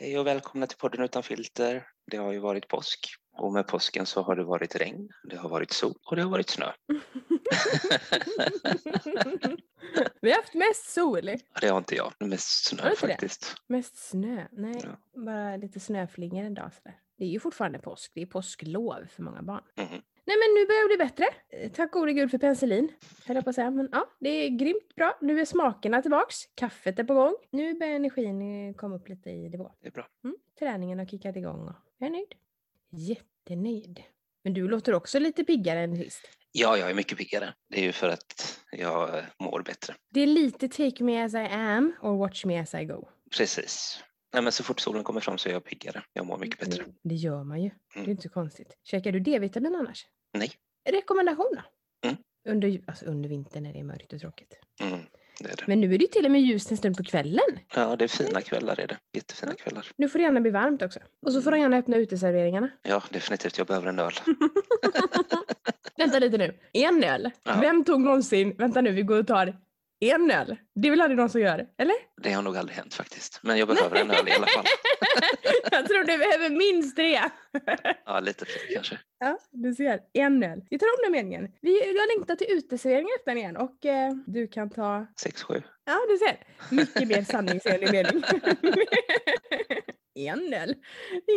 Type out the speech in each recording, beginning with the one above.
Hej och välkomna till podden Utan filter. Det har ju varit påsk och med påsken så har det varit regn, det har varit sol och det har varit snö. Vi har haft mest sol. Det har inte jag, mest snö inte det? faktiskt. Mest snö. Nej, Ja. bara lite snöflingor en dag sådär. Det är ju fortfarande påsk. Det är påsklov för många barn. Mhm. Nej men nu börjar det bli bättre. Eh, Tack gode gud för penicillin. Höll jag på att säga. Men ja, det är grymt bra. Nu är smakerna tillbaks. Kaffet är på gång. Nu börjar energin eh, komma upp lite i nivå. Det är bra. Mm. Träningen har kickat igång och jag är nöjd. Jättenöjd. Men du låter också lite piggare än sist. Ja, jag är mycket piggare. Det är ju för att jag eh, mår bättre. Det är lite take me as I am or watch me as I go. Precis. Nej, men så fort solen kommer fram så är jag piggare. Jag mår mycket bättre. Det, det gör man ju. Det är Mm. inte så konstigt. Käkar du D-vitamin annars? Nej. Rekommendation då? Mm. Under, alltså under vintern när det är mörkt och tråkigt. Mm, det är det. Men nu är det till och med ljust en stund på kvällen. Ja, det är fina kvällar är det. Jättefina kvällar. Nu får det gärna bli varmt också. Och så får de gärna öppna uteserveringarna. Ja, definitivt. Jag behöver en öl. Vänta lite nu. En öl? Ja. Vem tog någonsin, vänta nu vi går och tar en öl? Det är väl aldrig någon som gör? Eller? Det har nog aldrig hänt faktiskt. Men jag behöver en öl i alla fall. Jag tror du behöver minst tre. Ja, lite fler kanske. Ja, du ser. En öl. Vi tar om den meningen. Vi, jag längtar till uteserveringen öppnar igen och eh, du kan ta Sex, sju. Ja, du ser. Mycket mer sanningsenlig mening. en öl.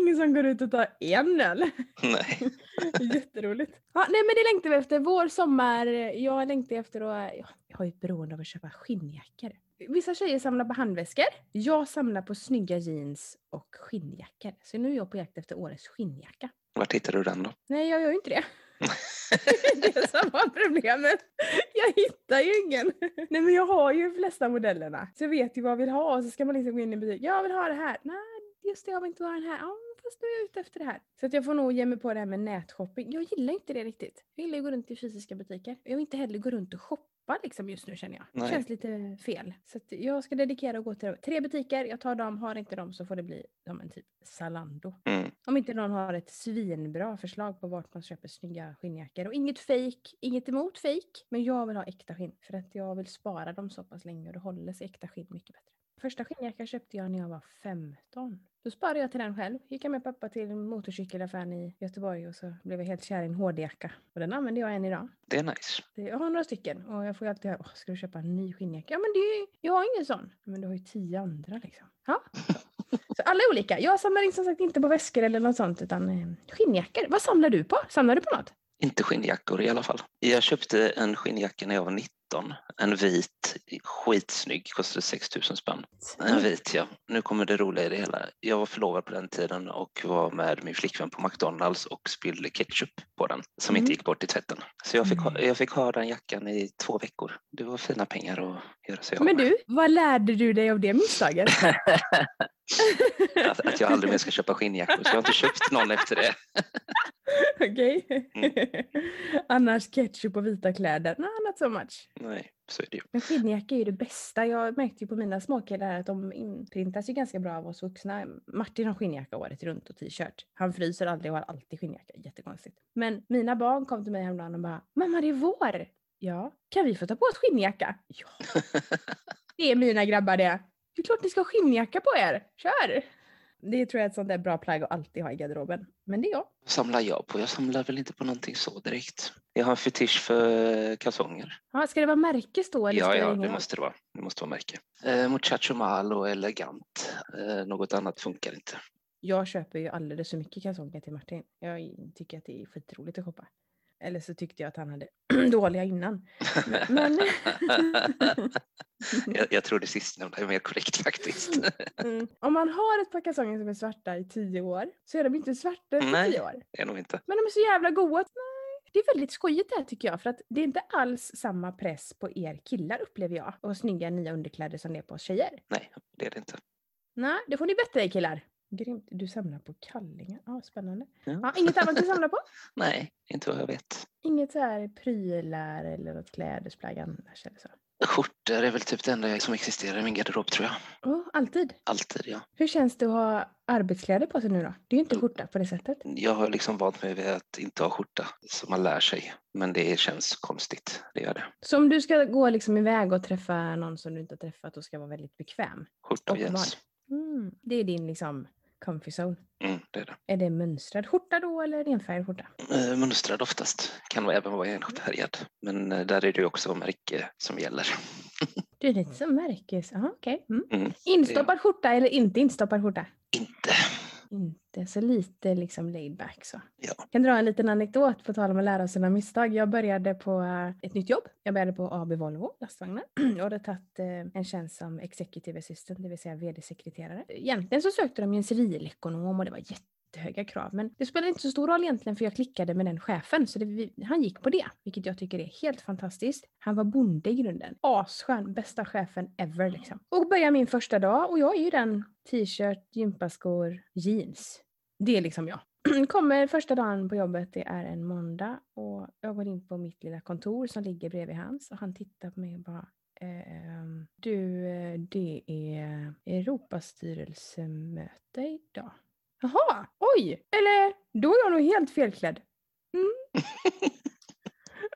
Ingen som går ut och tar en öl. Nej. Jätteroligt. Ja, nej, men det längtar vi efter. Vår, sommar. Jag längtar efter att... ja, har ju ett beroende av att köpa skinnjackor. Vissa tjejer samlar på handväskor. Jag samlar på snygga jeans och skinnjackor. Så nu är jag på jakt efter årets skinnjacka. Vart hittar du den då? Nej, jag gör ju inte det. det är som var problemet. Jag hittar ju ingen. Nej men jag har ju de flesta modellerna. Så jag vet ju vad jag vill ha och så ska man liksom gå in i butik. Jag vill ha det här. Nej, just det, jag vill inte ha den här. Ja, fast nu är jag ute efter det här. Så att jag får nog ge mig på det här med nätshopping. Jag gillar inte det riktigt. Jag gillar att gå runt i fysiska butiker. Jag vill inte heller gå runt och shoppa liksom just nu känner jag. Det känns lite fel. Så jag ska dedikera och gå till tre butiker. Jag tar dem, har inte dem så får det bli som en typ Zalando. Mm. Om inte någon har ett svinbra förslag på vart man köper snygga skinnjackor. Och inget fake, inget emot fake, men jag vill ha äkta skinn. För att jag vill spara dem så pass länge och då håller sig äkta skinn mycket bättre. Första skinnjackan köpte jag när jag var 15. Då sparade jag till den själv. Gick jag med pappa till motorcykelaffären i Göteborg och så blev jag helt kär i en HD-jacka. Och den använder jag än idag. Det är nice. Jag har några stycken och jag får ju alltid höra, "Åh, ska du köpa en ny skinnjacka? Ja men det är, jag har ingen sån. Men du har ju tio andra liksom. Ja. Så alla är olika. Jag samlar in som sagt inte på väskor eller något sånt utan eh, skinnjackor. Vad samlar du på? Samlar du på något? Inte skinnjackor i alla fall. Jag köpte en skinnjacka när jag var 19. En vit, skitsnygg, kostade 6 000 spänn. En vit ja. Nu kommer det roliga i det hela. Jag var förlovad på den tiden och var med min flickvän på McDonalds och spillde ketchup på den som inte Mm. gick bort i tvätten. Så jag fick, ha, Nej. jag fick ha den jackan i två veckor. Det var fina pengar att göra sig av Men med. du, vad lärde du dig av det misstaget? att, att jag aldrig mer ska köpa skinnjackor så jag har inte köpt någon efter det. Okej. Mm. Annars ketchup och vita kläder. No, not so much. Nej, så är det ju. Men skinnjacka är ju det bästa. Jag märkte ju på mina småkillar att de inprintas ju ganska bra av oss vuxna. Martin har skinnjacka året runt och t-shirt. Han fryser aldrig och har alltid skinnjacka. Jättekonstigt. Men mina barn kom till mig häromdagen och bara Mamma det är vår! Ja, kan vi få ta på oss skinnjacka? Ja. Det är mina grabbar det. Det är klart ni ska ha skinnjacka på er. Kör! Det tror jag är ett sånt där bra plagg att alltid ha i garderoben. Men det är jag. Vad samlar jag på? Jag samlar väl inte på någonting så direkt. Jag har en fetisch för kalsonger. Ja, ska det vara märkes då? Eller Ja, ja, det måste det vara. Det måste vara märke. Eh, Muchacho Mal och elegant. Eh, något annat funkar inte. Jag köper ju alldeles för mycket kalsonger till Martin. Jag tycker att det är skitroligt att shoppa. Eller så tyckte jag att han hade dåliga innan. Men... jag, jag tror det sistnämnda är mer korrekt faktiskt. Mm. Om man har ett par kalsonger som är svarta i tio år så är de inte svarta efter Nej. tio år. det är nog inte. Men de är så jävla. Nej. Det är väldigt skojigt det här tycker jag. För att det är inte alls samma press på er killar upplever jag. Och snygga nya underkläder som det är på oss tjejer. Nej, det är det inte. Nej, det får ni bättre killar. Grymt. Du samlar på kallingar. Ja, spännande. Ja. Ja, inget annat du samlar på? Nej, inte vad jag vet. Inget så här prylar eller något klädesplagg annars eller så? Skjortor är väl typ det enda som existerar i min garderob tror jag. Oh, alltid. Alltid ja. Hur känns det att ha arbetskläder på sig nu då? Det är ju inte skjorta på det sättet. Jag har liksom vant mig vid att inte ha skjorta så man lär sig. Men det känns konstigt, det gör det. Så om du ska gå liksom iväg och träffa någon som du inte har träffat och ska vara väldigt bekväm. Skjorta och jeans. Mm. Det är din liksom comfy zone. Mm, det är det. Är det mönstrad skjorta då eller enfärgad skjorta? Eh, Mönstrad oftast. Kan även vara enfärgad. Men eh, där är det också märke som gäller. Du är lite som märkes... Aha, okej. Mm. Mm, Instoppad skjorta eller inte instoppad skjorta? inte. Inte så lite liksom laid back så. Ja. Jag kan dra en liten anekdot på tal om att lära av sina misstag. Jag började på eh, ett nytt jobb. Jag började på AB Volvo lastvagnar. Jag hade tagit eh, en tjänst som executive assistant, det vill säga vd-sekreterare. Egentligen så sökte de ju en civilekonom och det var jättehöga krav. Men det spelade inte så stor roll egentligen för jag klickade med den chefen. Så det, vi- han gick på det, vilket jag tycker är helt fantastiskt. Han var bonde i grunden. Asskön, bästa chefen ever liksom. Och börjar min första dag och jag är ju den t-shirt, gympaskor, jeans. Det är liksom jag. Kommer första dagen på jobbet, det är en måndag och jag går in på mitt lilla kontor som ligger bredvid hans och han tittar på mig och bara ehm, du, eh, det är Europastyrelsemöte idag. Jaha, oj! Eller då är jag nog helt felklädd. Mm.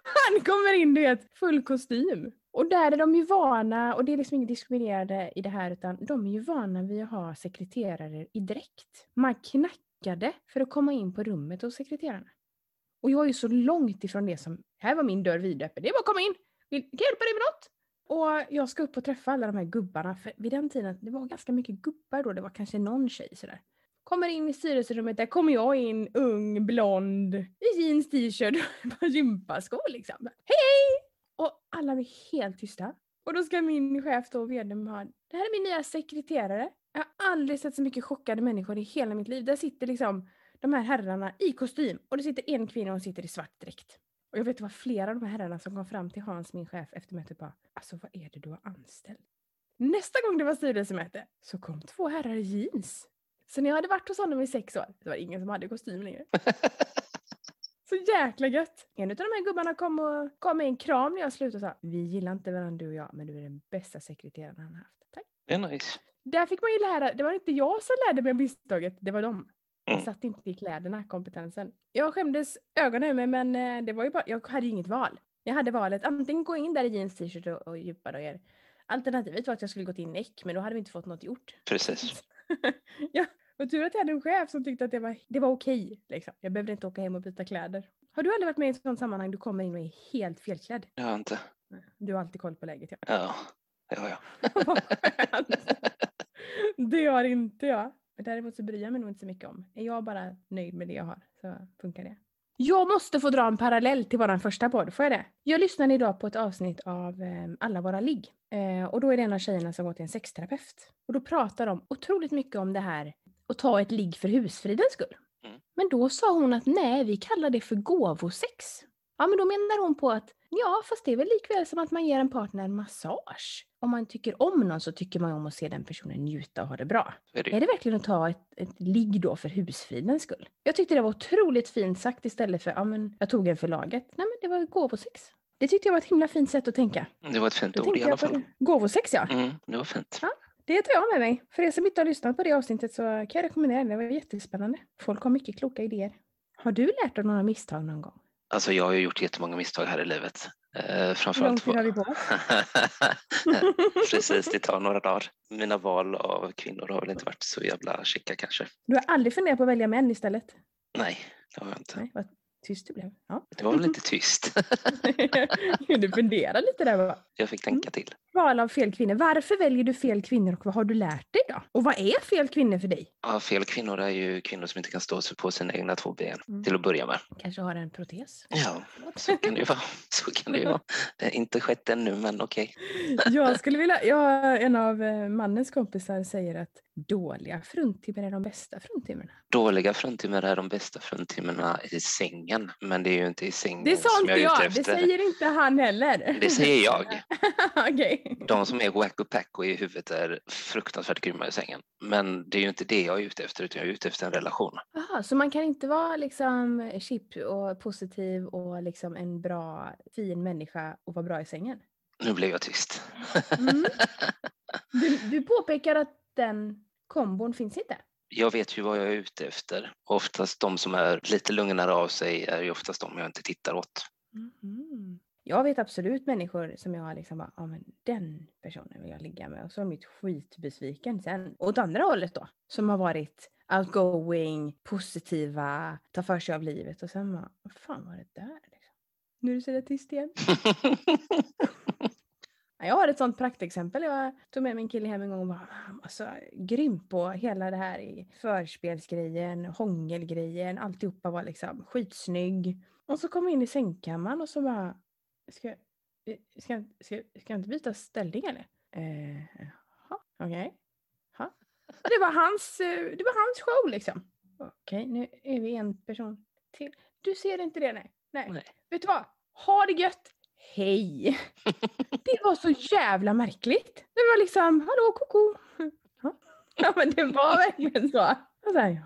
Han kommer in du vet, full kostym. Och där är de ju vana, och det är liksom inget diskriminerande i det här, utan de är ju vana vid att ha sekreterare i dräkt. Man knackade för att komma in på rummet hos sekreterarna. Och jag är ju så långt ifrån det som, här var min dörr vidöppen, det är bara att komma in, Vill, kan jag hjälpa dig med något? Och jag ska upp och träffa alla de här gubbarna, för vid den tiden, det var ganska mycket gubbar då, det var kanske någon tjej sådär. Kommer in i styrelserummet, där kommer jag in, ung, blond, i jeans, t-shirt och gympaskor liksom. Hej hej! Och alla blir helt tysta. Och då ska min chef då, vdn, ha, det här är min nya sekreterare. Jag har aldrig sett så mycket chockade människor i hela mitt liv. Där sitter liksom de här herrarna i kostym och det sitter en kvinna och sitter i svart dräkt. Och jag vet att det var flera av de här herrarna som kom fram till Hans, min chef, efter mötet och bara Alltså vad är det du har anställt? Nästa gång det var styrelsemöte så kom två herrar i jeans. Så när jag hade varit hos honom i sex år, det var ingen som hade kostym längre. Så jäkla gött! En av de här gubbarna kom, och, kom med en kram när jag slutade och sa Vi gillar inte varandra du och jag, men du är den bästa sekreteraren han har haft. Tack! Det är nice. Där fick man ju lära, det var inte jag som lärde mig misstaget, det var de. Jag Mm. satt inte i kläderna, kompetensen. Jag skämdes ögonen ur mig men eh, det var ju bara, jag hade ju inget val. Jag hade valet antingen gå in där i jeans, t-shirt och, och djupa. Alternativet var att jag skulle gått in näck men då hade vi inte fått något gjort. Precis. ja, och tur att jag hade en chef som tyckte att det var, det var okej. Liksom. Jag behövde inte åka hem och byta kläder. Har du aldrig varit med i ett sådant sammanhang du kommer in och är helt felklädd? Jag har inte. Du har alltid koll på läget ja. Ja, det har jag. Det har inte jag. Däremot så bryr jag mig nog inte så mycket om. Är jag bara nöjd med det jag har så funkar det. Jag måste få dra en parallell till vår första podd, får jag det? Jag lyssnade idag på ett avsnitt av eh, Alla våra ligg. Eh, och då är det en av tjejerna som går till en sexterapeut. Och då pratar de otroligt mycket om det här att ta ett ligg för husfridens skull. Mm. Men då sa hon att nej, vi kallar det för gåvosex. Ja, men då menar hon på att ja, fast det är väl likväl som att man ger en partner en massage. Om man tycker om någon så tycker man om att se den personen njuta och ha det bra. Är det Är det verkligen att ta ett, ett ligg då för husfridens skull? Jag tyckte det var otroligt fint sagt istället för ja men jag tog en för laget. Nej men det var gåvosex. Det tyckte jag var ett himla fint sätt att tänka. Det var ett fint Då ord i alla fall. Gåvosex ja. Mm, det var fint. Ja. Det tar jag med mig. För er som inte har lyssnat på det avsnittet så kan jag rekommendera det. Det var jättespännande. Folk har mycket kloka idéer. Har du lärt dig några misstag någon gång? Alltså jag har ju gjort jättemånga misstag här i livet. Eh, Hur lång framförallt tid har oss? Precis, det tar några dagar. Mina val av kvinnor har väl inte varit så jävla chicka kanske. Du har aldrig funderat på att välja män istället? Nej, det har jag inte. Nej, vad tyst du blev. Ja. Det var väl lite tyst. du funderar lite där. Jag fick tänka till. Val av fel kvinnor. Varför väljer du fel kvinnor och vad har du lärt dig då? Och vad är fel kvinnor för dig? Ja, fel kvinnor är ju kvinnor som inte kan stå på sina egna två ben Mm. till att börja med. Kanske har en protes? Ja, så kan det ju vara. Så kan det ju vara. Det är inte skett ännu, men okej. Jag skulle vilja, jag, en av eh, mannens kompisar säger att dåliga fruntimmer är de bästa fruntimmerna. Dåliga fruntimmer är de bästa fruntimmerna i sängen, men det är ju inte i sängen Det sa som jag är jag, ute det efter. säger inte han heller. Det säger jag. Okej. De som är wacko packo i huvudet är fruktansvärt grymma i sängen. Men det är ju inte det jag är ute efter, utan jag är ute efter en relation. Jaha, så man kan inte vara liksom chip och positiv och liksom en bra, fin människa och vara bra i sängen? Nu blev jag tyst. Mm. Du, du påpekar att den kombon finns inte? Jag vet ju vad jag är ute efter. Oftast de som är lite lugnare av sig är ju oftast de jag inte tittar åt. Mhm. Jag vet absolut människor som jag liksom bara, ja men den personen vill jag ligga med och så har de blivit skitbesviken sen. Åt andra hållet då, som har varit outgoing, positiva, tar för sig av livet och sen bara, vad fan var det där? Liksom? Nu är det så där tyst igen. Jag har ett sånt praktexempel. Jag tog med min kille hem en gång och var alltså, grym på hela det här i förspelsgrejen, hångelgrejen, alltihopa var liksom skitsnygg. Och så kom jag in i sängkammaren och så bara, ska, ska, ska, ska jag inte byta ställning eller? Eh, okej. Okay. Det var hans, det var hans show liksom. Okej, okay, nu är vi en person till. Du ser inte det nej? Nej. nej. Vet du vad? Ha det gött! Hej! Det var så jävla märkligt. Det var liksom, hallå koko. Ja men det var verkligen så. Så här,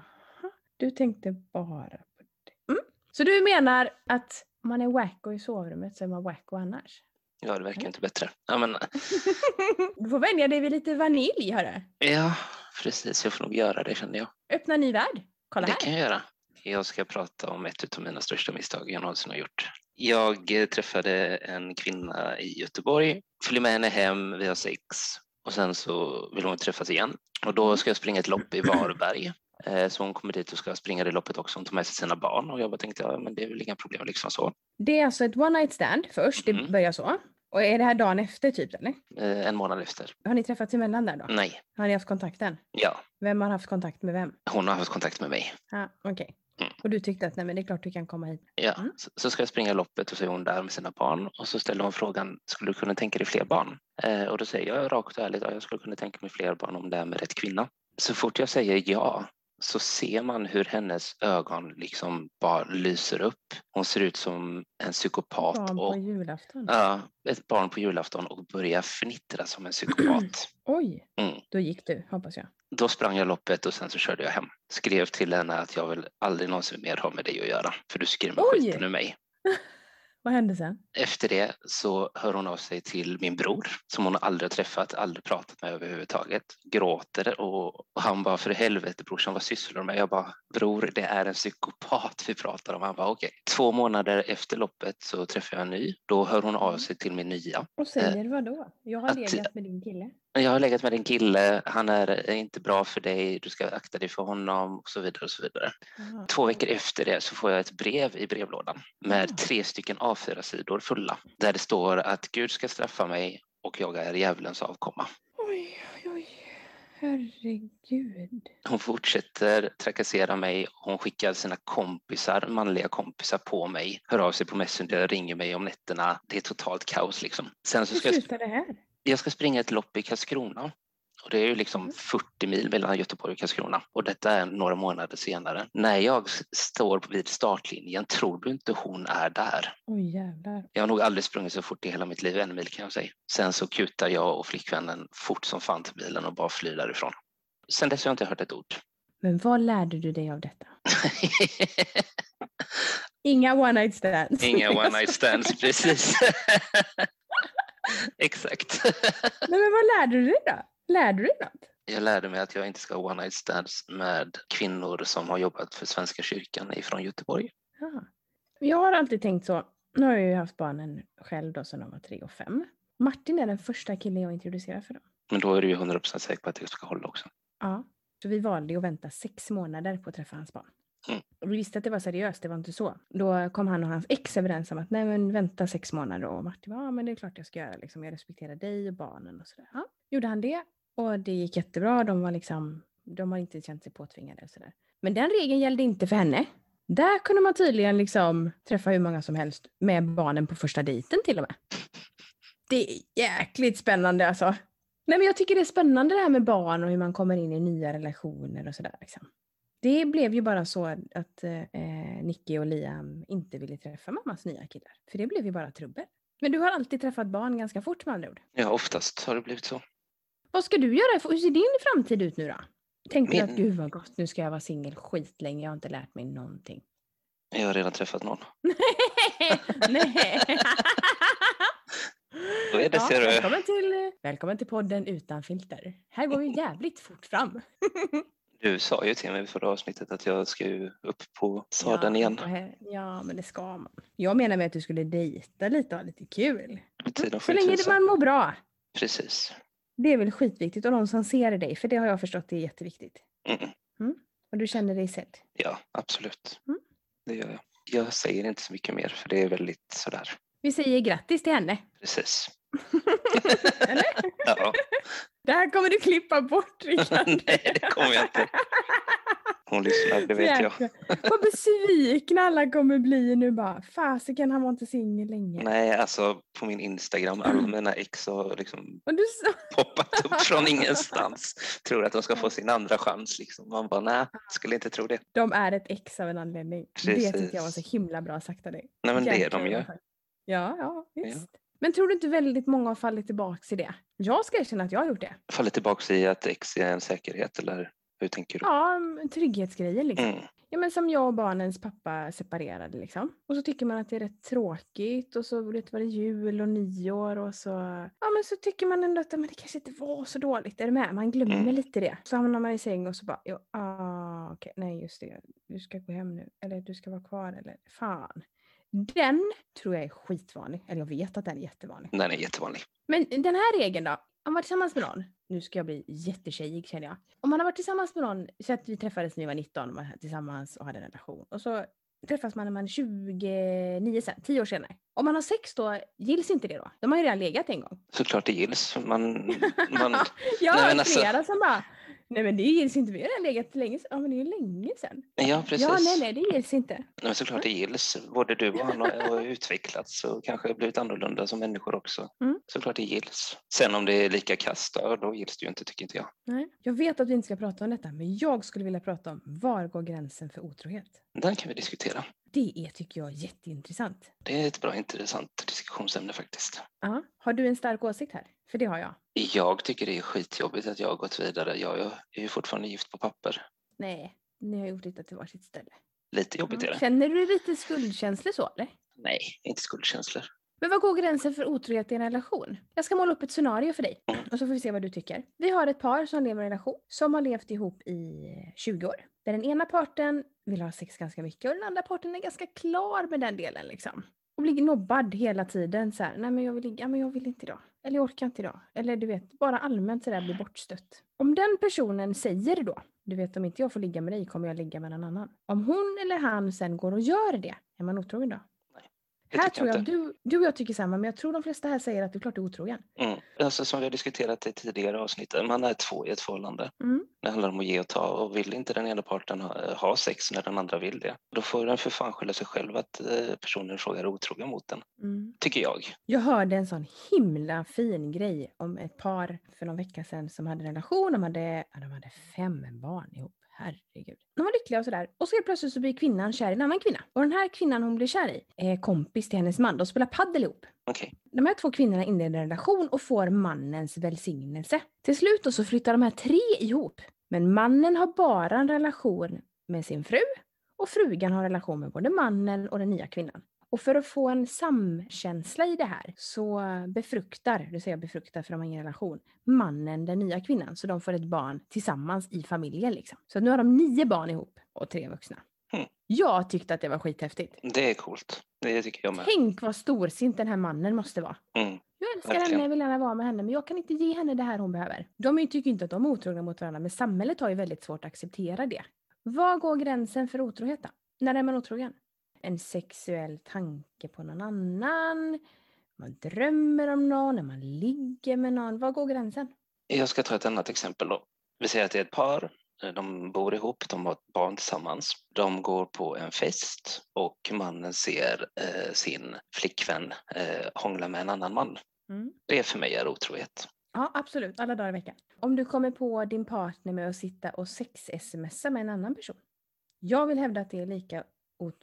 du tänkte bara på det. Mm. Så du menar att om man är wacko i sovrummet så är man wacko annars? Ja, det verkar inte bättre. Ja, men... du får vänja dig vid lite vanilj, hörru. Ja, precis. Jag får nog göra det, känner jag. Öppna ny värld. Kolla det här. Det kan jag göra. Jag ska prata om ett av mina största misstag jag någonsin har gjort. Jag eh, träffade en kvinna i Göteborg, följde med henne hem, vi har sex och sen så vill hon träffas igen. Och då ska jag springa ett lopp i Varberg. Eh, så hon kommer dit och ska springa det loppet också. Hon tar med sig sina barn och jag bara tänkte, ja men det är väl inga problem liksom så. Det är alltså ett one night stand först, det mm. börjar så. Och är det här dagen efter typ eller? Eh, en månad efter. Har ni träffats emellan där då? Nej. Har ni haft kontakten? Ja. Vem har haft kontakt med vem? Hon har haft kontakt med mig. Ja, Okej. Okay. Mm. Och du tyckte att nej, men det är klart du kan komma hit? Ja, mm. så, så, ska jag springa loppet och så är hon där med sina barn och så ställer hon frågan, skulle du kunna tänka dig fler barn? Eh, och då säger jag rakt och ärligt, ja, jag skulle kunna tänka mig fler barn om det är med rätt kvinna. Så fort jag säger ja så ser man hur hennes ögon liksom bara lyser upp. Hon ser ut som en psykopat. Barn på och, julafton? Ja, ett barn på julafton och börjar fnittra som en psykopat. Oj, mm. då gick du hoppas jag. Då sprang jag loppet och sen så körde jag hem. Skrev till henne att jag vill aldrig någonsin mer ha med dig att göra för du skrämmer skiten ur mig. Vad hände sen? Efter det så hör hon av sig till min bror som hon aldrig har träffat, aldrig pratat med överhuvudtaget. Gråter och, han bara för helvete brorsan vad sysslar du med? Jag bara bror det är en psykopat vi pratar om. Han bara okej. Okay. Två månader efter loppet så träffar jag en ny. Då hör hon av mm. sig till min nya. Och säger eh, vad då? Jag har att, legat med din kille. Jag har legat med din kille, han är inte bra för dig, du ska akta dig för honom och så vidare. Och så vidare. Aha. Två veckor efter det så får jag ett brev i brevlådan med tre stycken A4-sidor fulla där det står att Gud ska straffa mig och jag är djävulens avkomma. Oj, oj, oj. Herregud. Hon fortsätter trakassera mig. Hon skickar sina kompisar, manliga kompisar på mig. Hör av sig på Messenger, ringer mig om nätterna. Det är totalt kaos liksom. Sen så ska Hur slutar det här? Jag ska springa ett lopp i Karlskrona. Och det är ju liksom 40 mm. mil mellan Göteborg och Karlskrona. Och detta är några månader senare. När jag står vid startlinjen tror du inte hon är där. Oj jävlar. Jag har nog aldrig sprungit så fort i hela mitt liv, en mil kan jag säga. Sen så kutar jag och flickvännen fort som fan till bilen och bara flyr därifrån. Sen dess har jag inte hört ett ord. Men vad lärde du dig av detta? Inga one night stands. Inga one night stands, precis. Exakt. Nej, men vad lärde du dig då? Lärde du dig något? Jag lärde mig att jag inte ska ha one night stands med kvinnor som har jobbat för Svenska kyrkan ifrån Göteborg. Ja. Jag har alltid tänkt så. Nu har jag ju haft barnen själv då sedan de var tre och fem. Martin är den första killen jag introducerar för dem. Men då är du ju 100% säker på att det ska hålla också. Ja, så vi valde att vänta sex månader på att träffa hans barn. Vi visste att det var seriöst, det var inte så. Då kom han och hans ex överens om att nej men vänta sex månader och Martin var ja men det är klart jag ska göra liksom. Jag respekterar dig och barnen och sådär. Ja, gjorde han det och det gick jättebra. De var liksom, de har inte känt sig påtvingade och sådär. Men den regeln gällde inte för henne. Där kunde man tydligen liksom träffa hur många som helst med barnen på första dejten till och med. Det är jäkligt spännande alltså. Nej men jag tycker det är spännande det här med barn och hur man kommer in i nya relationer och sådär. Liksom. Det blev ju bara så att eh, Nicky och Liam inte ville träffa mammas nya killar. För det blev ju bara trubbel. Men du har alltid träffat barn ganska fort med andra ord? Ja, oftast har det blivit så. Vad ska du göra? Hur ser din framtid ut nu då? Tänkte Min... du att gud vad gott, nu ska jag vara singel skitlänge, jag har inte lärt mig någonting. Jag har redan träffat någon. Nej. Då är det, ja, välkommen, till, välkommen till podden Utan filter. Här går vi jävligt fort fram. Du sa ju till mig förra avsnittet att jag ska ju upp på sadeln igen. Ja, men det ska man. Jag menar med att du skulle dejta lite och ha lite kul. Tiden Så länge man mår bra. Precis. Det är väl skitviktigt och någon som ser dig, för det har jag förstått är jätteviktigt. Mm. Mm. Och du känner dig sedd? Ja, absolut. Mm. Det gör jag. Jag säger inte så mycket mer för det är väldigt sådär. Vi säger grattis till henne. Precis. Eller? Ja. Det här kommer du klippa bort Rickard. Nej, det kommer jag inte. Hon lyssnar, det vet jag. Vad besvikna alla kommer bli nu bara. Fasiken, han var inte singel länge. Nej, alltså på min Instagram, alla mina ex har liksom Och du poppat upp från ingenstans. Tror att de ska få sin andra chans. Liksom. Man bara, nej, skulle inte tro det. De är ett ex av en anledning. Precis. Det tyckte jag var så himla bra sagt av dig. Nej, men det är Jäklar de ju. Ja, ja, visst. Men tror du inte väldigt många har fallit tillbaka i det? Jag ska erkänna att jag har gjort det. Faller tillbaka i att ex är en säkerhet eller hur tänker du? Ja, trygghetsgrejer liksom. Mm. Ja, men som jag och barnens pappa separerade liksom. Och så tycker man att det är rätt tråkigt och så vet, var det jul och nyår och så. Ja men så tycker man ändå att men det kanske inte var så dåligt. Är du med? Man glömmer Mm. lite det. Så hamnar man i säng och så bara, ja, ah, okej, nej just det. Du ska gå hem nu. Eller du ska vara kvar eller fan. Den tror jag är skitvanlig. Eller jag vet att den är jättevanlig. Den är jättevanlig. Men den här regeln då? Om man var tillsammans med någon, nu ska jag bli jättetjejig känner jag. Om man har varit tillsammans med någon, så att vi träffades när vi var 19 och var tillsammans och hade en relation. Och så träffas man när man är 29 sen, 10 år senare. Om man har sex då, gills inte det då? De har ju redan legat en gång. Såklart det gills. Man, man, jag har alltså- flera som bara, nej men det gills inte, vi har redan legat länge sedan. Ja men det är ju länge sedan. ja, precis. Ja nej nej, det gills inte. Nej, men såklart det gills. Både du och han har, utvecklats och kanske blivit annorlunda som människor också. Mm. Såklart det gills. Sen om det är lika kast, ja, då gills det ju inte tycker inte jag. Nej. Jag vet att vi inte ska prata om detta, men jag skulle vilja prata om var går gränsen för otrohet? Den kan vi diskutera. Det är, tycker jag, jätteintressant. Det är ett bra intressant diskussionsämne faktiskt. Ja. Har du en stark åsikt här? För det har jag. Jag tycker det är skitjobbigt att jag har gått vidare. Jag jag är ju fortfarande gift på papper. Nej, ni har gjort det till varsitt ställe. Lite jobbigt är det. Känner du lite skuldkänslor så eller? Nej, inte skuldkänslor. Men vad går gränsen för otrohet i en relation? Jag ska måla upp ett scenario för dig och så får vi se vad du tycker. Vi har ett par som lever i en relation som har levt ihop i 20 år. Där den ena parten vill ha sex ganska mycket och den andra parten är ganska klar med den delen liksom. Och blir nobbad hela tiden så här, nej men jag vill ligga, men jag vill inte idag. Eller jag orkar inte idag. Eller du vet, bara allmänt sådär blir bortstött. Om den personen säger då, du vet om inte jag får ligga med dig kommer jag ligga med någon annan. Om hon eller han sen går och gör det, är man otrogen då? Det Här tror jag, inte. du, du och jag tycker samma, men jag tror de flesta här säger att du är klart är otrogen. Mm. Alltså, som vi har diskuterat i tidigare avsnitt, man är två i ett förhållande. Mm. Det handlar om att ge och ta och vill inte den ena parten ha, ha sex när den andra vill det, då får den för fan skylla sig själv att eh, personen frågar otrogen mot den, Mm. tycker jag. Jag hörde en sån himla fin grej om ett par för någon vecka sedan som hade en relation. De hade, de hade fem barn ihop. Herregud. De var lyckliga och sådär. Och så helt plötsligt så blir kvinnan kär i en annan kvinna. Och den här kvinnan hon blir kär i är kompis till hennes man. De spelar paddel ihop. Okej, De här två kvinnorna inleder en relation och får mannens välsignelse. Till slut då så flyttar de här tre ihop. Men mannen har bara en relation med sin fru och frugan har relation med både mannen och den nya kvinnan. Och för att få en samkänsla i det här så befruktar, du säger jag befruktar för de har ingen relation, mannen den nya kvinnan. Så de får ett barn tillsammans i familjen liksom. Så nu har de nio barn ihop och tre vuxna. Mm. Jag tyckte att det var skithäftigt. det är coolt. Det tycker jag med. Tänk vad storsint den här mannen måste vara. Mm. Jag älskar Verkligen. henne, jag vill gärna vara med henne, men jag kan inte ge henne det här hon behöver. De tycker inte att de är otrogna mot varandra, men samhället har ju väldigt svårt att acceptera det. Var går gränsen för otrohet då? När är man otrogen? En sexuell tanke på någon annan? Man drömmer om någon, när man ligger med någon. Var går gränsen? Jag ska ta ett annat exempel då. Vi säger att det är ett par, eh, de bor ihop, de har ett barn tillsammans. De går på en fest och mannen ser eh, sin flickvän eh, hångla med en annan man. Mm. Det för mig är otrohet. Ja, absolut. Alla dagar i veckan. Om du kommer på din partner med att sitta och sex-smsa med en annan person. Jag vill hävda att det är lika,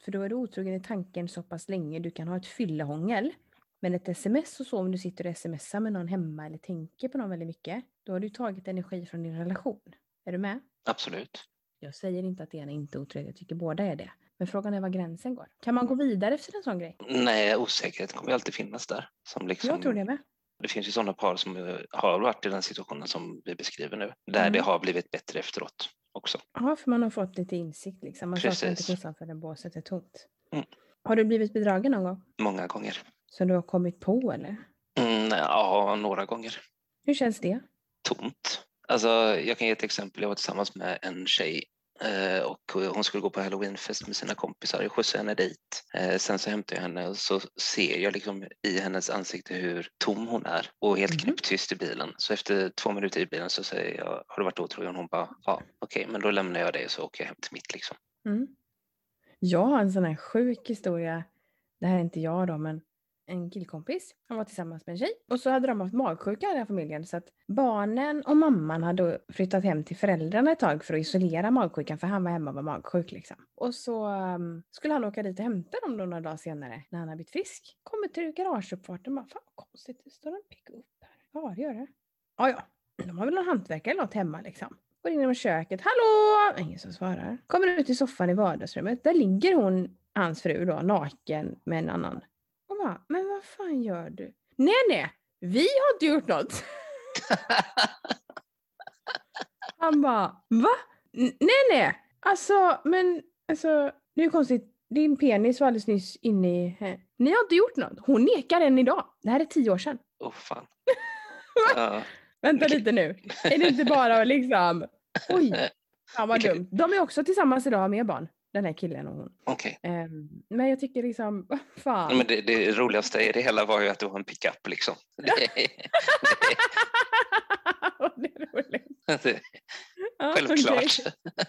för då är du otrogen i tanken så pass länge. Du kan ha ett fyllehångel. Men ett sms och så, om du sitter och smsar med någon hemma eller tänker på någon väldigt mycket, då har du tagit energi från din relation. Är du med? Absolut. Jag säger inte att det ena är inte otrohet, jag tycker båda är det. Men frågan är var gränsen går. Kan man gå vidare efter en sån grej? Nej, osäkerhet kommer alltid finnas där. Som liksom, Jag tror det med. Det finns ju sådana par som eh, har varit i den situationen som vi beskriver nu, där Mm. det har blivit bättre efteråt. Också. Ja, för man har fått lite insikt liksom. Man saknar inte kossan förrän båset är tomt. Mm. Har du blivit bedragen någon gång? Många gånger. Som du har kommit på eller? Mm, ja, några gånger. Hur känns det? Tomt. Alltså, jag kan ge ett exempel. Jag var tillsammans med en tjej och hon skulle gå på halloweenfest med sina kompisar. Jag skjutsade henne dit. Eh, sen så hämtade jag henne och så ser jag liksom i hennes ansikte hur tom hon är och helt Mhm. knäpptyst i bilen. Så efter två minuter i bilen så säger jag, har du varit otrogen? Hon bara, ja, okej, men då lämnar jag dig och så åker jag hem till mitt liksom. Mm. Jag har en sån här sjuk historia. Det här är inte jag då, men en killkompis. Han var tillsammans med en tjej. Och så hade de haft magsjuka i den här familjen. Så att barnen och mamman hade flyttat hem till föräldrarna ett tag för att isolera magsjukan. För han var hemma och var magsjuk liksom. Och så um, skulle han åka dit och hämta dem då några dagar senare. När han har blivit frisk. Kommer till garageuppfarten och bara, fan vad konstigt. Det står en pickup här. Ja, det gör det. Ja, ja. De har väl någon hantverkare eller något hemma liksom. Går in i köket. Hallå! Ingen som svarar. Kommer ut i soffan i vardagsrummet. Där ligger hon, hans fru då, naken med en annan. Bara, men vad fan gör du? Nej, nej! Vi har inte gjort något. Han bara, va? N- nej, nej! Alltså, men alltså, det är ju konstigt. Din penis var alldeles nyss inne i... he- Ni har inte gjort något. Hon nekar än idag. Det här är tio år sedan. Åh fan. Ja, Vänta lite nu. Är det inte bara liksom... Oj, fan vad dumt. De är också tillsammans idag med barn. Den här killen och hon. Okej. Ehm, men jag tycker liksom, fan. Men det, det roligaste i det hela var ju att det var en pickup liksom. Det, det är roligt. det, Ja, självklart.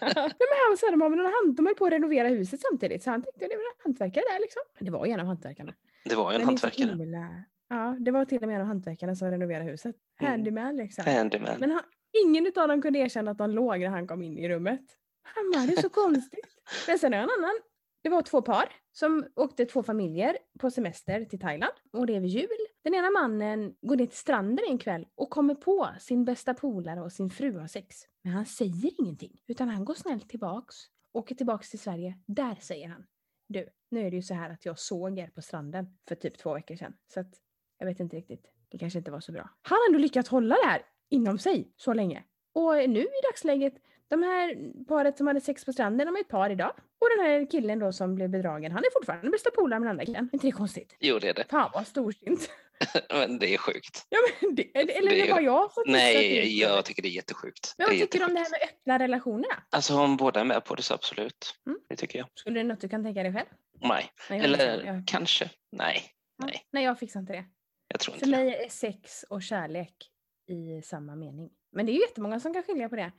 Nej, men han sa de har de höll på att renovera huset samtidigt. Så han tänkte det väl en hantverkare där liksom. Det var ju en av hantverkarna. Det var ju en Men hantverkare. himla- Ja, det var till och med en av hantverkarna som renoverade huset. Mm. Handyman liksom. Handyman. Men han, ingen av dem kunde erkänna att de låg när han kom in i rummet. Han bara, det är så konstigt. Men sen är det en annan. Det var två par som åkte två familjer på semester till Thailand. Och det är vid jul. Den ena mannen går ner till stranden en kväll och kommer på sin bästa polare och sin fru har sex. Men han säger ingenting. Utan han går snällt tillbaks. Åker tillbaks till Sverige. Där säger han. Du, nu är det ju så här att jag såg er på stranden för typ två veckor sedan. Så att jag vet inte riktigt. Det kanske inte var så bra. Han har ändå lyckats hålla det här inom sig så länge. Och nu i dagsläget, de här paret som hade sex på stranden, de är ett par idag. Och den här killen då som blev bedragen, han är fortfarande bästa polare med den andra killen. Inte det konstigt? Jo, det är det. Fan vad storsint. Men det är sjukt. Ja, men det, eller eller Det det bara jag som Nej, jag tycker det är jättesjukt. Men vad tycker du om det här med öppna relationerna? Alltså om båda är med på det så absolut. Mm. Det tycker jag. Skulle det något du kan tänka dig själv? Nej. Nej, Eller jag, kanske. Nej, nej. nej, jag fixar inte det. jag tror För inte det. mig är sex och kärlek i samma mening. Men det är ju jättemånga som kan skilja på det.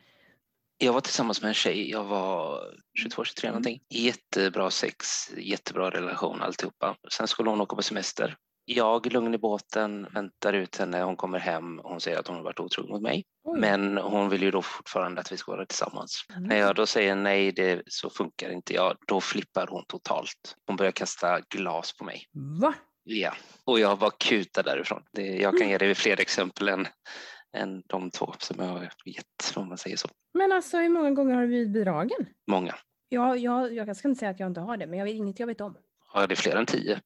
Jag var tillsammans med en tjej, jag var 22, 23 Mm. någonting. Jättebra sex, jättebra relation alltihopa. Sen skulle hon åka på semester. Jag lugn i båten, väntar ut henne, hon kommer hem och hon säger att hon har varit otrogen mot mig. Oj. Men hon vill ju då fortfarande att vi ska vara tillsammans. Mm. När jag då säger nej, det, så funkar inte jag, då flippar hon totalt. Hon börjar kasta glas på mig. Va? Ja, och jag var kuta därifrån. Det, jag kan ge dig fler exempel än, än de två som jag har gett, om man säger så. Men alltså hur många gånger har du blivit bedragen? Många. Ja, jag, jag ska inte säga att jag inte har det, men jag vet inget jag vet om. Ja, det är fler än tio.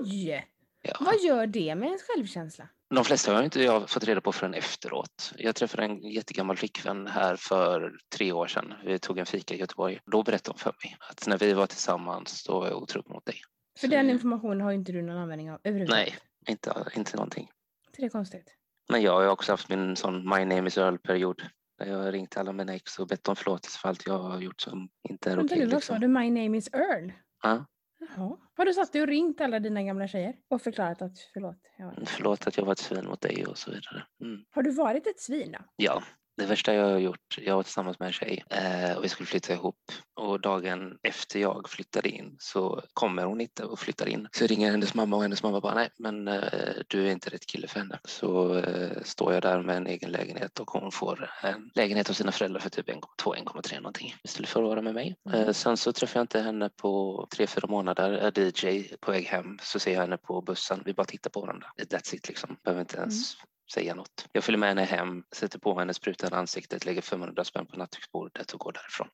Oj! Ja. Vad gör det med ens självkänsla? De flesta har inte jag fått reda på förrän efteråt. Jag träffade en jättegammal flickvän här för tre år sedan. Vi tog en fika i Göteborg. Då berättade hon för mig att när vi var tillsammans då var jag otrogen mot dig. För Så- den informationen har inte du någon användning av överhuvudtaget. Nej. Inte, inte någonting. Så det är konstigt. Men jag har också haft min sån My name is Earl-period. Där jag har ringt alla mina ex och bett om förlåtelse för allt jag har gjort som inte är okej. nu, vad sa liksom. du? My name is Earl? Ja. Jaha. Har du satt och ringt alla dina gamla tjejer och förklarat att förlåt? Jag var... Förlåt att jag var ett svin mot dig och så vidare. Mm. Har du varit ett svin då? Ja, det värsta jag har gjort, jag var tillsammans med en tjej eh, och vi skulle flytta ihop och dagen efter jag flyttade in så kommer hon inte och flyttar in. Så ringer hennes mamma och hennes mamma bara nej men eh, du är inte rätt kille för henne. Så eh, står jag där med en egen lägenhet och hon får en lägenhet av sina föräldrar för typ 1,2-1,3 någonting istället för att vara med mig. Eh, sen så träffar jag inte henne på tre, fyra månader, är DJ på väg hem så ser jag henne på bussen, vi bara tittar på varandra. That's it liksom, behöver inte ens mm säga något. Jag följer med henne hem, sätter på henne sprutan i ansiktet, lägger 500 spänn på nattduksbordet och går därifrån.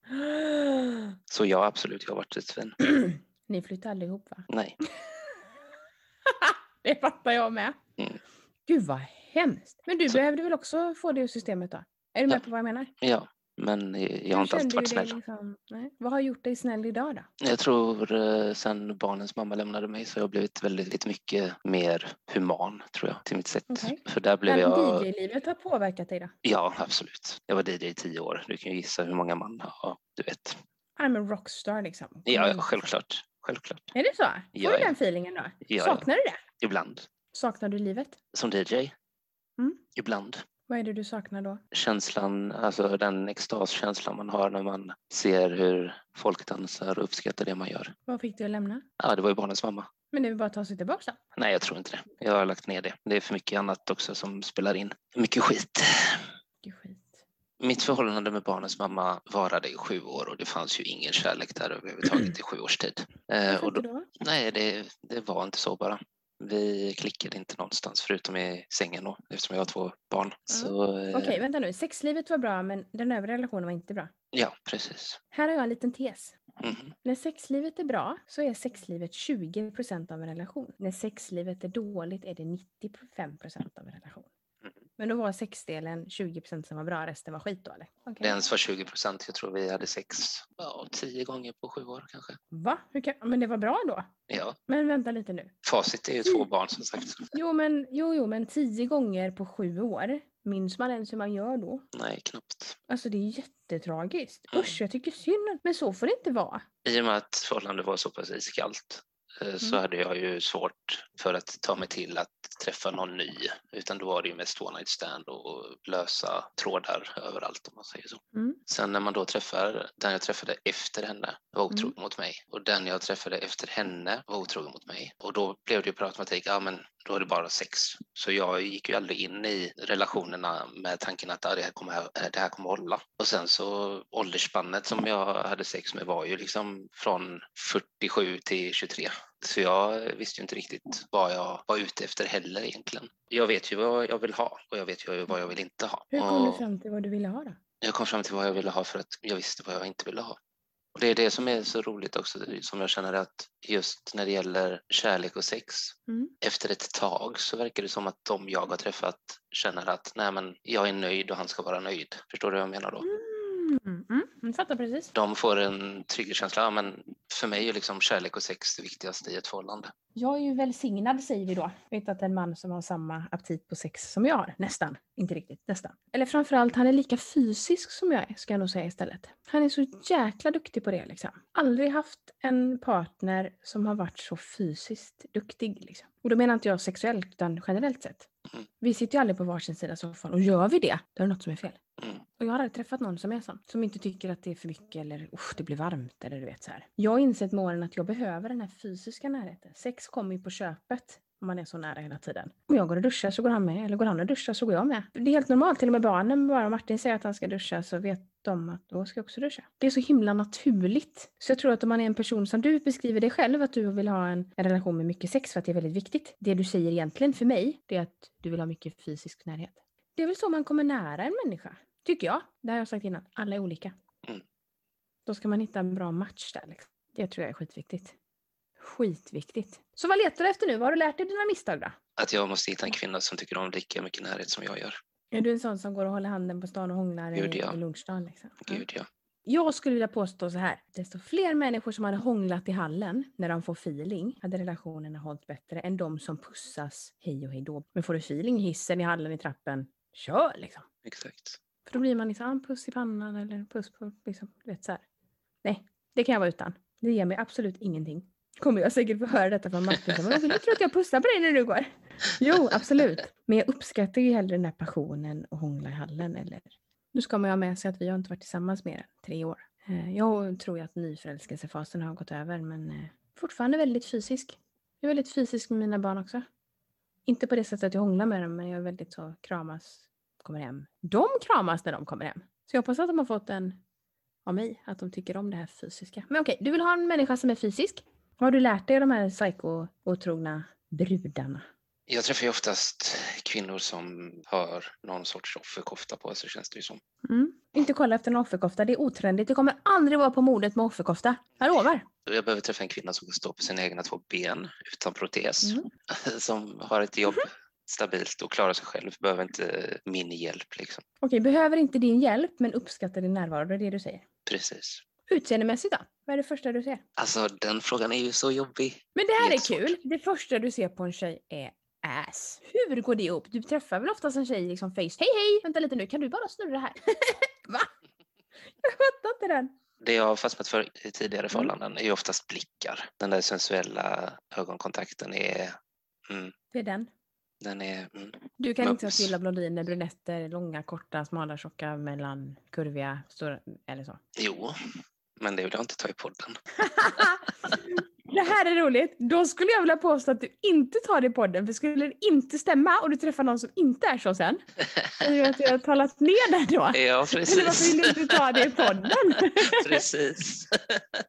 Så ja, absolut, jag har varit ett svin. Ni flyttade aldrig ihop va? Nej, Det fattar jag med. Mm. Gud vad hemskt. Men du Så- behövde väl också få det ur systemet då? Är du med Ja. på vad jag menar? ja. Men jag har inte alltid varit snäll. liksom. Vad har gjort dig snäll idag då? Jag tror eh, sen barnens mamma lämnade mig så har jag blivit väldigt mycket mer human tror jag till mitt sätt. Okej. För där blev Men jag... DJ-livet har påverkat dig då? Ja, absolut. Jag var DJ i tio år. Du kan ju gissa hur många man har. Du vet. I'm a rockstar liksom. Ja, självklart. Självklart. Är det så? Får Ja, du den feelingen då? ja. Saknar du det? Ibland. Saknar du livet? Som DJ. Mm. Ibland. Vad är det du saknar då? Känslan, alltså den extaskänslan man har när man ser hur folk dansar och uppskattar det man gör. Vad fick du att lämna? Ja, det var ju barnens mamma. Men det är bara att ta sig tillbaka då? Nej, jag tror inte det. Jag har lagt ner det. Det är för mycket annat också som spelar in. Mycket skit. Är skit. Mitt förhållande med barnens mamma varade i sju år och det fanns ju ingen kärlek där överhuvudtaget i sju års tid. Eh, Varför och då, då? nej, det, det var inte så bara. Vi klickade inte någonstans förutom i sängen då, eftersom jag har två barn. Så, eh, Okej, vänta nu. Sexlivet var bra men den övriga relationen var inte bra. Ja, precis. Här har jag en liten tes. Mhm. När sexlivet är bra så är sexlivet 20% av en relation. När sexlivet är dåligt är det 95% av en relation. Men då var sexdelen 20% som var bra, resten var skit då eller? Det ens var 20 procent. Jag tror vi hade sex ja, tio gånger på sju år kanske. Va? Kan... Men det var bra då? Ja, Men vänta lite nu. facit är ju två barn som sagt. Jo men, jo, jo, men tio gånger på sju år. Minns man ens hur man gör då? Nej, knappt. Alltså det är jättetragiskt. Mm. Usch, jag tycker synd. Men så får det inte vara. I och med att förhållandet var så pass iskallt så Mm. hade jag ju svårt för att ta mig till att träffa någon ny. Utan då var det ju mest one night stand och lösa trådar överallt om man säger så. Mm. Sen när man då träffar den jag träffade efter henne var otrogen Mm. mot mig och den jag träffade efter henne var otrogen mot mig. Och då blev det ju per automatik, ja men då är det bara sex. Så jag gick ju aldrig in i relationerna med tanken att ja, det, här kommer, det här kommer hålla. Och sen så åldersspannet som jag hade sex med var ju liksom från 47 till 23. Så jag visste ju inte riktigt vad jag var ute efter heller egentligen. Jag vet ju vad jag vill ha och jag vet ju vad jag vill inte ha. Hur kom du Och- fram till vad du ville ha då? jag kom fram till vad jag ville ha för att jag visste vad jag inte ville ha. Och det är det som är så roligt också, som jag känner att just när det gäller kärlek och sex, Mm. efter ett tag så verkar det som att de jag har träffat känner att nej men jag är nöjd och han ska vara nöjd. Förstår du vad jag menar då? Mm. Mm. Jag fattar precis. De får en trygghetskänsla, ja, men för mig är liksom kärlek och sex det viktigaste i ett förhållande. Jag är ju välsignad säger vi då. Vet att en man som har samma aptit på sex som jag har. Nästan. Inte riktigt. Nästan. Eller framförallt han är lika fysisk som jag är. Ska jag nog säga istället. Han är så jäkla duktig på det liksom. Aldrig haft en partner som har varit så fysiskt duktig liksom. Och då menar inte jag sexuellt utan generellt sett. Mm. Vi sitter ju aldrig på varsin sida soffan och gör vi det, då är det något som är fel. Mm. Och jag har aldrig träffat någon som är sån. Som inte tycker att det är för mycket eller usch, det blir varmt eller du vet så här. Jag har insett med åren att jag behöver den här fysiska närheten. Sex kommer ju på köpet om man är så nära hela tiden. Om jag går och duschar så går han med, eller går han och duschar så går jag med. Det är helt normalt, till och med barnen, bara Martin säger att han ska duscha så vet de att då ska jag också duscha. Det är så himla naturligt. Så jag tror att om man är en person som du beskriver dig själv, att du vill ha en, en relation med mycket sex för att det är väldigt viktigt. Det du säger egentligen för mig, det är att du vill ha mycket fysisk närhet. Det är väl så man kommer nära en människa, tycker jag. Det har jag sagt innan, alla är olika. Mm. Då ska man hitta en bra match där. Liksom. Det tror jag är skitviktigt. Skitviktigt. Så vad letar du efter nu? Vad har du lärt dig dina misstag då? Att jag måste hitta en kvinna som tycker om lika mycket närhet som jag gör. Är du en sån som går och håller handen på stan och hånglar Gud, i, ja. i lunchdagen? Liksom? Gud ja. Jag skulle vilja påstå så här. Desto fler människor som hade hånglat i hallen när de får feeling hade relationerna hållit bättre än de som pussas hej och hej då. Men får du feeling i hissen, i hallen, i trappen, kör liksom. Exakt. För då blir man liksom, ah, puss i pannan eller puss på, liksom, du vet så här. Nej, det kan jag vara utan. Det ger mig absolut ingenting. Kommer jag säkert få höra detta från Martin. Men vill Jag tror att jag pussar på dig när du går. Jo, absolut. Men jag uppskattar ju hellre den där passionen och hångla i hallen. Eller... Nu ska man ju ha med sig att vi har inte varit tillsammans mer än tre år. Eh, jag tror ju att nyförälskelsefasen har gått över men eh, fortfarande väldigt fysisk. Jag är väldigt fysisk med mina barn också. Inte på det sättet att jag hånglar med dem men jag är väldigt så kramas, kommer hem. De kramas när de kommer hem. Så jag hoppas att de har fått en av mig, att de tycker om det här fysiska. Men okej, du vill ha en människa som är fysisk. Vad har du lärt dig av de här psyko-otrogna brudarna? Jag träffar ju oftast kvinnor som har någon sorts offerkofta på sig känns det ju som. Mm. Inte kolla efter en offerkofta, det är otrendigt. Det kommer aldrig vara på modet med offerkofta. Jag lovar. Jag behöver träffa en kvinna som kan stå på sina egna två ben utan protes. Mm. Som har ett jobb stabilt och klarar sig själv. Behöver inte min hjälp liksom. Okej, behöver inte din hjälp men uppskattar din närvaro, det är det du säger. Precis. Utseendemässigt då? Vad är det första du ser? Alltså den frågan är ju så jobbig. Men det här är Jättesvårt. kul. Det första du ser på en tjej är ass. Hur går det ihop? Du träffar väl oftast en tjej liksom face. Hej hej! Vänta lite nu, kan du bara snurra här? Va? Jag fattar inte den. Det jag har fastnat för i tidigare förhållanden är ju oftast blickar. Den där sensuella ögonkontakten är, mm, Det är den. Den är, mm. Du kan inte gilla blondiner, brunetter, långa, korta, smala, tjocka, mellan, kurviga, stora, eller så. jo, men det vill jag inte ta i podden. det här är roligt. Då skulle jag vilja påstå att du inte tar det i podden, för skulle det inte stämma och du träffar någon som inte är så sen, du att jag har talat ner det då? Ja, Eller varför precis. vill du inte ta det i podden? precis.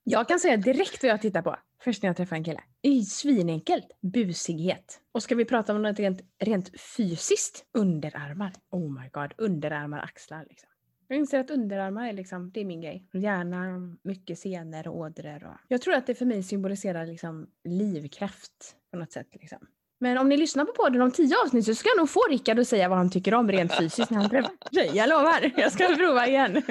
Jag kan säga direkt vad jag tittar på först när jag träffar en kille. Det är svinenkelt. Busighet. Och ska vi prata om något rent, rent fysiskt? Underarmar. Oh my god. Underarmar, axlar liksom. Jag inser att underarmar är liksom, det är min grej. Gärna mycket senor och ådror. Och... Jag tror att det för mig symboliserar liksom livskraft på något sätt. Liksom. Men om ni lyssnar på podden om tio avsnitt så ska jag nog få Rickard att säga vad han tycker om rent fysiskt när han träffar tjej. Jag lovar. Jag ska prova igen.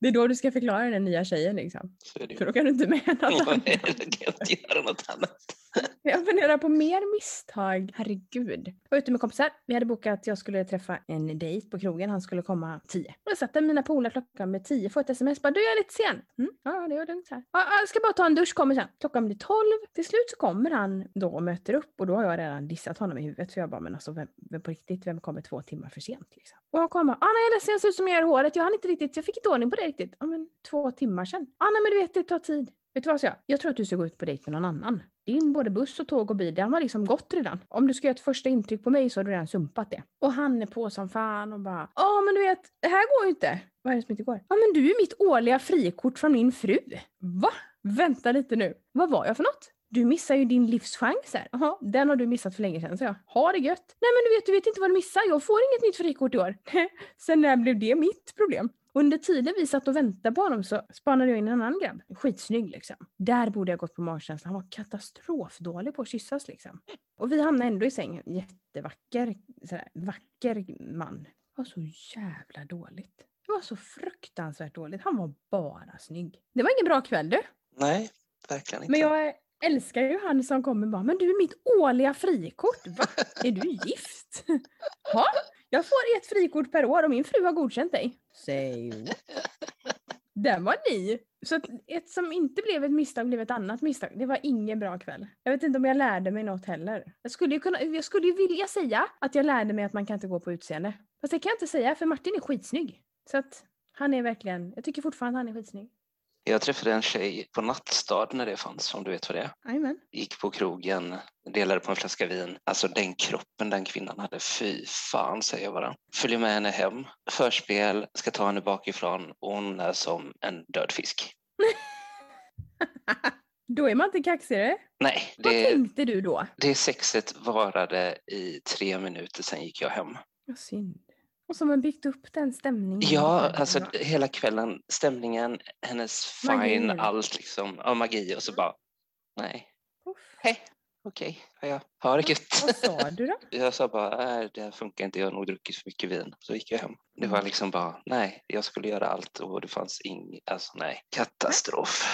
Det är då du ska förklara den nya tjejen liksom. För då kan du inte med något annat. Jag kan inte göra något annat. Jag funderar på mer misstag. Herregud. Jag var ute med kompisar. Vi hade bokat att jag skulle träffa en dejt på krogen. Han skulle komma tio. Och jag satt där med mina polare klockan med tio. Får ett sms. Bara, du jag är lite sen. Mm? Ja, det är lugnt. Så här. Ja, jag ska bara ta en dusch. Kommer sen. Klockan blir tolv. Till slut så kommer han då och möter upp. Och då har jag redan dissat honom i huvudet. För jag bara, men alltså vem, vem på riktigt, vem kommer två timmar för sent? Liksom? Och han kommer. Ah, nej, jag är ledsen. Jag ser ut som jag gör håret. Jag hann inte riktigt. Jag fick inte ordning på det riktigt. Ja, men två timmar sedan. Ah, nej, men du vet, det tar tid. Vet du vad, jag? Jag tror att du ska gå ut på dejt med någon annan. Din både buss och tåg och bil, den har liksom gått redan. Om du ska göra ett första intryck på mig så har du redan sumpat det. Och han är på som fan och bara Ja men du vet, det här går ju inte. Vad är det som inte går? Ja men du är mitt årliga frikort från min fru. Va? Vänta lite nu. Vad var jag för något? Du missar ju din livschans här. Jaha, den har du missat för länge sedan, så jag. Ha det gött. Nej men du vet, du vet inte vad du missar. Jag får inget nytt frikort i år. Sen när blev det mitt problem? Under tiden vi satt och väntade på honom så spanade jag in en annan grabb. Skitsnygg liksom. Där borde jag gått på magkänsla. Han var katastrofdålig på att kyssas liksom. Och vi hamnade ändå i säng. Jättevacker, sådär, vacker man. Det var så jävla dåligt. Det var så fruktansvärt dåligt. Han var bara snygg. Det var ingen bra kväll du. Nej, verkligen inte. Men jag älskar ju han som kommer bara, men du är mitt årliga frikort. Va? Är du gift? Ja, jag får ett frikort per år och min fru har godkänt dig. What? Den var ny. Så att ett som inte blev ett misstag blev ett annat misstag. Det var ingen bra kväll. Jag vet inte om jag lärde mig något heller. Jag skulle ju, kunna, jag skulle ju vilja säga att jag lärde mig att man kan inte gå på utseende. Fast det kan jag inte säga för Martin är skitsnygg. Så att han är verkligen, jag tycker fortfarande han är skitsnygg. Jag träffade en tjej på Nattstad när det fanns, om du vet vad det är. Jajamän. Gick på krogen, delade på en flaska vin. Alltså den kroppen den kvinnan hade, fy fan säger jag bara. Följer med henne hem, förspel, ska ta henne bakifrån och hon är som en död fisk. Då är man inte kaxigare. Nej, Vad det, tänkte du då? det sexet varade i tre minuter, sen gick jag hem. Vad synd. Och som har byggt upp den stämningen. Ja, alltså hela kvällen, stämningen, hennes Magi. fine, allt liksom, ja, magi och så bara, nej, hej, okej, ja, ja, ha det gött. Vad sa du då? Jag sa bara, nej det här funkar inte, jag har nog druckit för mycket vin. Så gick jag hem. Det var liksom bara, nej, jag skulle göra allt och det fanns inget, alltså nej, katastrof.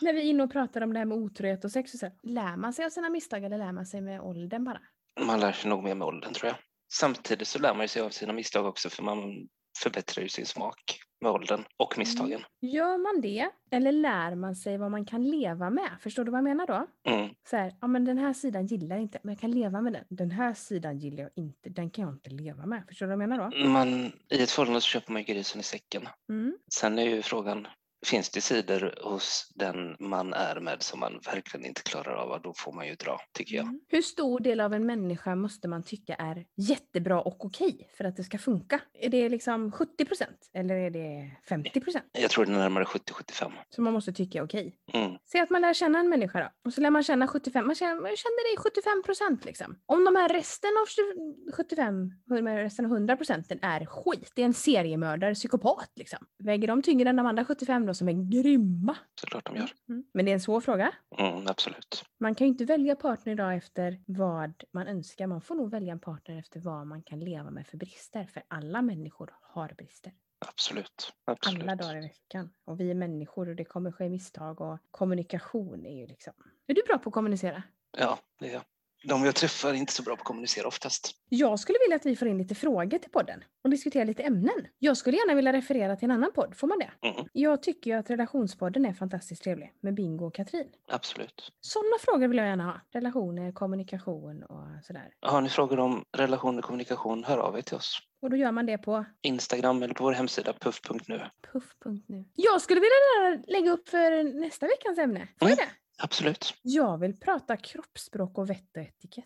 När vi är inne och pratar om det här med otrohet och sex och så. Lär man sig av sina misstag eller lär man sig med åldern bara? Man lär sig nog mer med åldern tror jag. Samtidigt så lär man sig av sina misstag också för man förbättrar ju sin smak med åldern och misstagen. Gör man det? Eller lär man sig vad man kan leva med? Förstår du vad jag menar då? Mm. Så här, ja men den här sidan gillar jag inte, men jag kan leva med den. Den här sidan gillar jag inte, den kan jag inte leva med. Förstår du vad jag menar då? Man, I ett förhållande så köper man ju grisen i säcken. Mm. Sen är ju frågan, finns det sidor hos den man är med som man verkligen inte klarar av, då får man ju dra, tycker jag. Mm. Hur stor del av en människa måste man tycka är jättebra och okej för att det ska funka? Är det liksom 70 procent eller är det 50 procent? Jag tror det är närmare 70-75. som man måste tycka okej. Mm. Säg att man lär känna en människa då. Och så lär man känna 75, man känner, man känner dig 75 procent liksom. Om de här resten av 20 75, de här resten av 100 procenten är skit, det är en seriemördare, psykopat liksom. Väger de tyngre än de andra 75 då som är grymma. Såklart de gör. Mm. Men det är en svår fråga. Mm, absolut. Man kan ju inte välja partner idag efter vad man önskar. Man får nog välja en partner efter vad man kan leva med för brister. För alla människor har brister. Absolut. absolut. Alla dagar i veckan. Och vi är människor och det kommer ske misstag. Och kommunikation är ju liksom... Är du bra på att kommunicera? Ja, det är jag. De jag träffar är inte så bra på att kommunicera oftast. Jag skulle vilja att vi får in lite frågor till podden och diskutera lite ämnen. Jag skulle gärna vilja referera till en annan podd, får man det? Mm, Jag tycker ju att relationspodden är fantastiskt trevlig med Bingo och Katrin. absolut. Sådana frågor vill jag gärna ha. Relationer, kommunikation och sådär. Har ni frågor om relation och kommunikation, hör av er till oss. Och då gör man det på Instagram eller på vår hemsida puff.nu. puff.nu. Jag skulle vilja lägga upp för nästa veckans ämne. Får Mm. det? Absolut. Jag vill prata kroppsspråk och vett och etikett.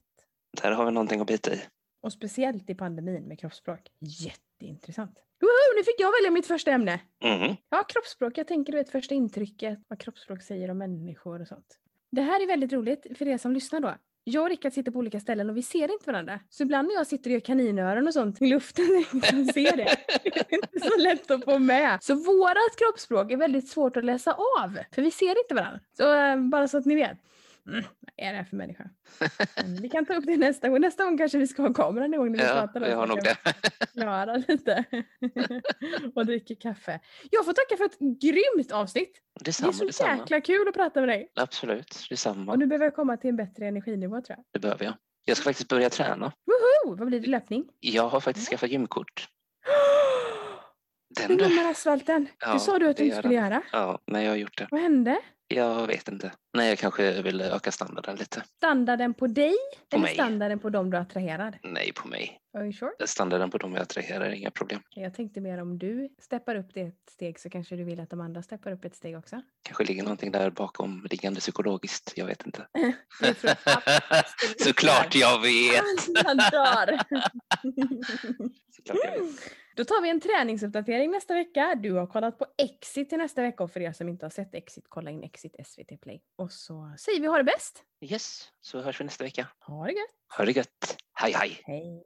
Där har vi någonting att bita i. Och speciellt i pandemin med kroppsspråk. Jätteintressant. Woho, nu fick jag välja mitt första ämne. Mm. Ja, kroppsspråk. Jag tänker du vet första intrycket, vad kroppsspråk säger om människor och sånt. Det här är väldigt roligt för er som lyssnar då. Jag och Rickard sitter på olika ställen och vi ser inte varandra. Så ibland när jag sitter och gör kaninöron och sånt i luften så ser det. Det är inte så lätt att få med. Så vårat kroppsspråk är väldigt svårt att läsa av. För vi ser inte varandra. Så eh, bara så att ni vet. Mm, vad är det här för människa? Men vi kan ta upp det nästa gång. Nästa gång kanske vi ska ha kameran igång när vi Ja, pratar. vi har nog det. förklara lite. och dricker kaffe. Jag får tacka för ett grymt avsnitt. Det är Detsamma, så detsamma. jäkla kul att prata med dig. Absolut, detsamma. Och nu behöver jag komma till en bättre energinivå tror jag. Det behöver jag. Jag ska faktiskt börja träna. Woho! Vad blir det? Löpning? Jag har faktiskt skaffat gymkort. Den du. asfalten. Ja, det sa du att du inte skulle den. göra. Ja, men jag har gjort det. Vad hände? Jag vet inte. Nej, jag kanske vill öka standarden lite. Standarden på dig På eller mig. standarden på dem du attraherar? Nej, på mig. Are you sure? Standarden på dem jag attraherar är inga problem. Jag tänkte mer om du steppar upp det ett steg så kanske du vill att de andra steppar upp ett steg också. Kanske ligger någonting där bakom liggande psykologiskt. Jag vet inte. Såklart jag vet! Såklart jag vet. Då tar vi en träningsuppdatering nästa vecka. Du har kollat på Exit till nästa vecka och för er som inte har sett Exit, kolla in Exit SVT Play. Och så säger vi ha det bäst. Yes, så hörs vi nästa vecka. Ha det gött. Ha det gött. Hej hej! Hej.